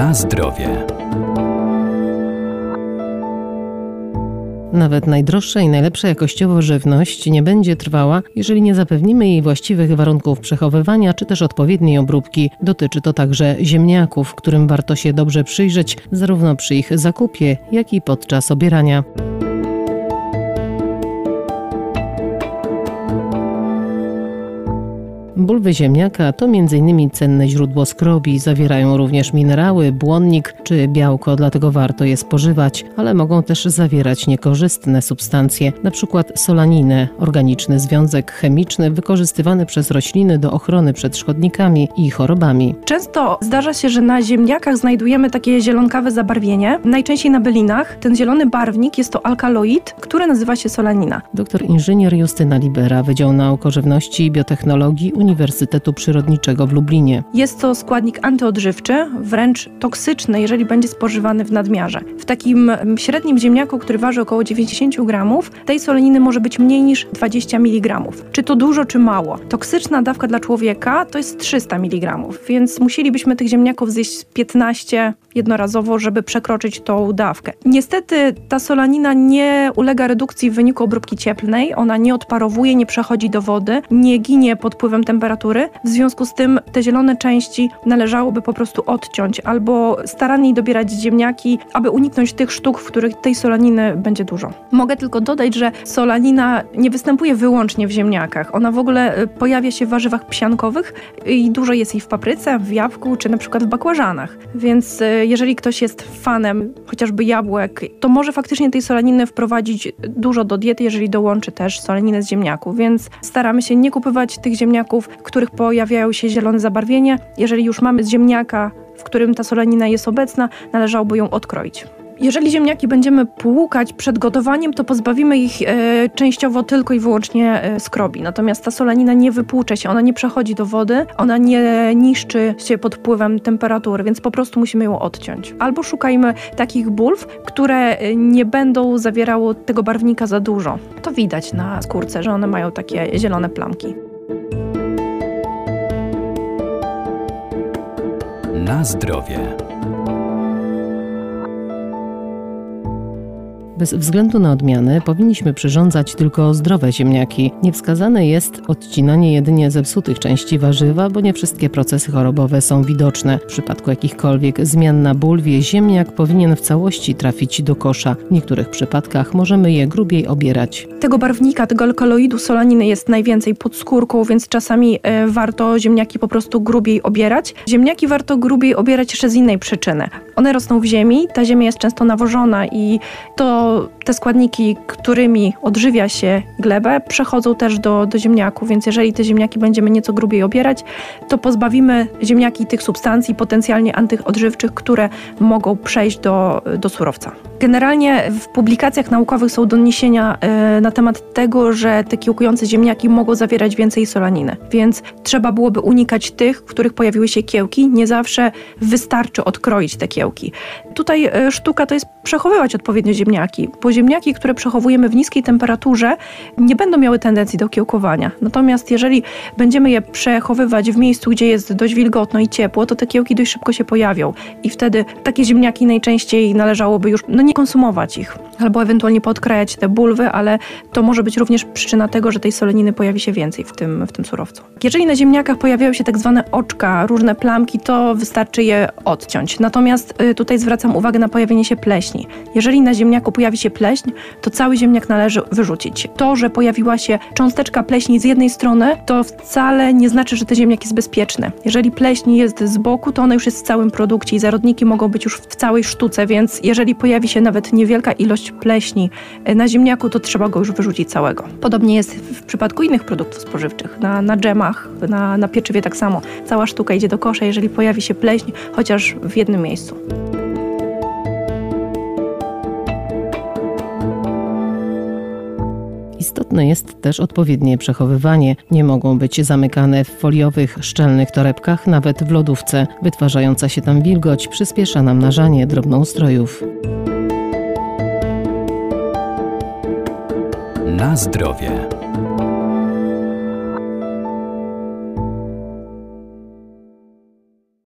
Na zdrowie. Nawet najdroższa i najlepsza jakościowo żywność nie będzie trwała, jeżeli nie zapewnimy jej właściwych warunków przechowywania czy też odpowiedniej obróbki. Dotyczy to także ziemniaków, którym warto się dobrze przyjrzeć zarówno przy ich zakupie, jak i podczas obierania. Bulwy ziemniaka to m.in. cenne źródło skrobi, zawierają również minerały, błonnik czy białko, dlatego warto je spożywać, ale mogą też zawierać niekorzystne substancje, np. solaninę, organiczny związek chemiczny wykorzystywany przez rośliny do ochrony przed szkodnikami i chorobami. Często zdarza się, że na ziemniakach znajdujemy takie zielonkawe zabarwienie, najczęściej na bylinach. Ten zielony barwnik jest to alkaloid, który nazywa się solanina. Doktor inżynier Justyna Libera, Wydział Nauk o Żywności i Biotechnologii Uniwersytetu Przyrodniczego w Lublinie. Jest to składnik antyodżywczy, wręcz toksyczny, jeżeli będzie spożywany w nadmiarze. W takim mm, średnim ziemniaku, który waży około 90 gramów, tej soleniny może być mniej niż 20 mg. Czy to dużo, czy mało? Toksyczna dawka dla człowieka to jest 300 mg, więc musielibyśmy tych ziemniaków zjeść 15 jednorazowo, żeby przekroczyć tą dawkę. Niestety ta solanina nie ulega redukcji w wyniku obróbki cieplnej, ona nie odparowuje, nie przechodzi do wody, nie ginie pod wpływem temperatury. W związku z tym te zielone części należałoby po prostu odciąć albo staranniej dobierać ziemniaki, aby uniknąć tych sztuk, w których tej solaniny będzie dużo. Mogę tylko dodać, że solanina nie występuje wyłącznie w ziemniakach. Ona w ogóle y, pojawia się w warzywach psiankowych i dużo jest jej w papryce, w jabłku czy na przykład w bakłażanach. Więc y, jeżeli ktoś jest fanem chociażby jabłek, to może faktycznie tej solaniny wprowadzić dużo do diety, jeżeli dołączy też solaninę z ziemniaków. Więc staramy się nie kupować tych ziemniaków, w których pojawiają się zielone zabarwienie. Jeżeli już mamy z ziemniaka, w którym ta solanina jest obecna, należałoby ją odkroić. Jeżeli ziemniaki będziemy płukać przed gotowaniem, to pozbawimy ich e, częściowo tylko i wyłącznie e, skrobi. Natomiast ta solanina nie wypłucze się, ona nie przechodzi do wody, ona nie niszczy się pod wpływem temperatury, więc po prostu musimy ją odciąć. Albo szukajmy takich bulw, które e, nie będą zawierało tego barwnika za dużo. To widać na skórce, że one mają takie zielone plamki. Na zdrowie. Bez względu na odmiany powinniśmy przyrządzać tylko zdrowe ziemniaki. Niewskazane jest odcinanie jedynie zepsutych części warzywa, bo nie wszystkie procesy chorobowe są widoczne. W przypadku jakichkolwiek zmian na bulwie ziemniak powinien w całości trafić do kosza. W niektórych przypadkach możemy je grubiej obierać. Tego barwnika, tego alkaloidu solaniny jest najwięcej pod skórką, więc czasami e, warto ziemniaki po prostu grubiej obierać. Ziemniaki warto grubiej obierać jeszcze z innej przyczyny. One rosną w ziemi, ta ziemia jest często nawożona i to te składniki, którymi odżywia się glebę, przechodzą też do, do ziemniaków, więc jeżeli te ziemniaki będziemy nieco grubiej obierać, to pozbawimy ziemniaki tych substancji potencjalnie antyodżywczych, które mogą przejść do, do surowca. Generalnie w publikacjach naukowych są doniesienia e, na temat tego, że te kiełkujące ziemniaki mogą zawierać więcej solaniny, więc trzeba byłoby unikać tych, w których pojawiły się kiełki. Nie zawsze wystarczy odkroić te kiełki. Tutaj e, sztuka to jest przechowywać odpowiednio ziemniaki, bo ziemniaki, które przechowujemy w niskiej temperaturze, nie będą miały tendencji do kiełkowania. Natomiast jeżeli będziemy je przechowywać w miejscu, gdzie jest dość wilgotno i ciepło, to te kiełki dość szybko się pojawią i wtedy takie ziemniaki najczęściej należałoby już no, nie konsumować ich, albo ewentualnie podkrajać te bulwy, ale to może być również przyczyna tego, że tej soleniny pojawi się więcej w tym, w tym surowcu. Jeżeli na ziemniakach pojawiają się tak zwane oczka, różne plamki, to wystarczy je odciąć. Natomiast y, tutaj zwracam uwagę na pojawienie się pleśni. Jeżeli na ziemniaku pojawi się pleśń, to cały ziemniak należy wyrzucić. To, że pojawiła się cząsteczka pleśni z jednej strony, to wcale nie znaczy, że ten ziemniak jest bezpieczny. Jeżeli pleśń jest z boku, to ona już jest w całym produkcie i zarodniki mogą być już w całej sztuce, więc jeżeli pojawi się nawet niewielka ilość pleśni e, na ziemniaku, to trzeba go już wyrzucić całego. Podobnie jest w przypadku innych produktów spożywczych. Na, na dżemach, na, na pieczywie tak samo. Cała sztuka idzie do kosza, jeżeli pojawi się pleśń, chociaż w jednym miejscu. Istotne jest też odpowiednie przechowywanie. Nie mogą być zamykane w foliowych, szczelnych torebkach, nawet w lodówce. Wytwarzająca się tam wilgoć przyspiesza namnażanie drobnoustrojów. Na zdrowie.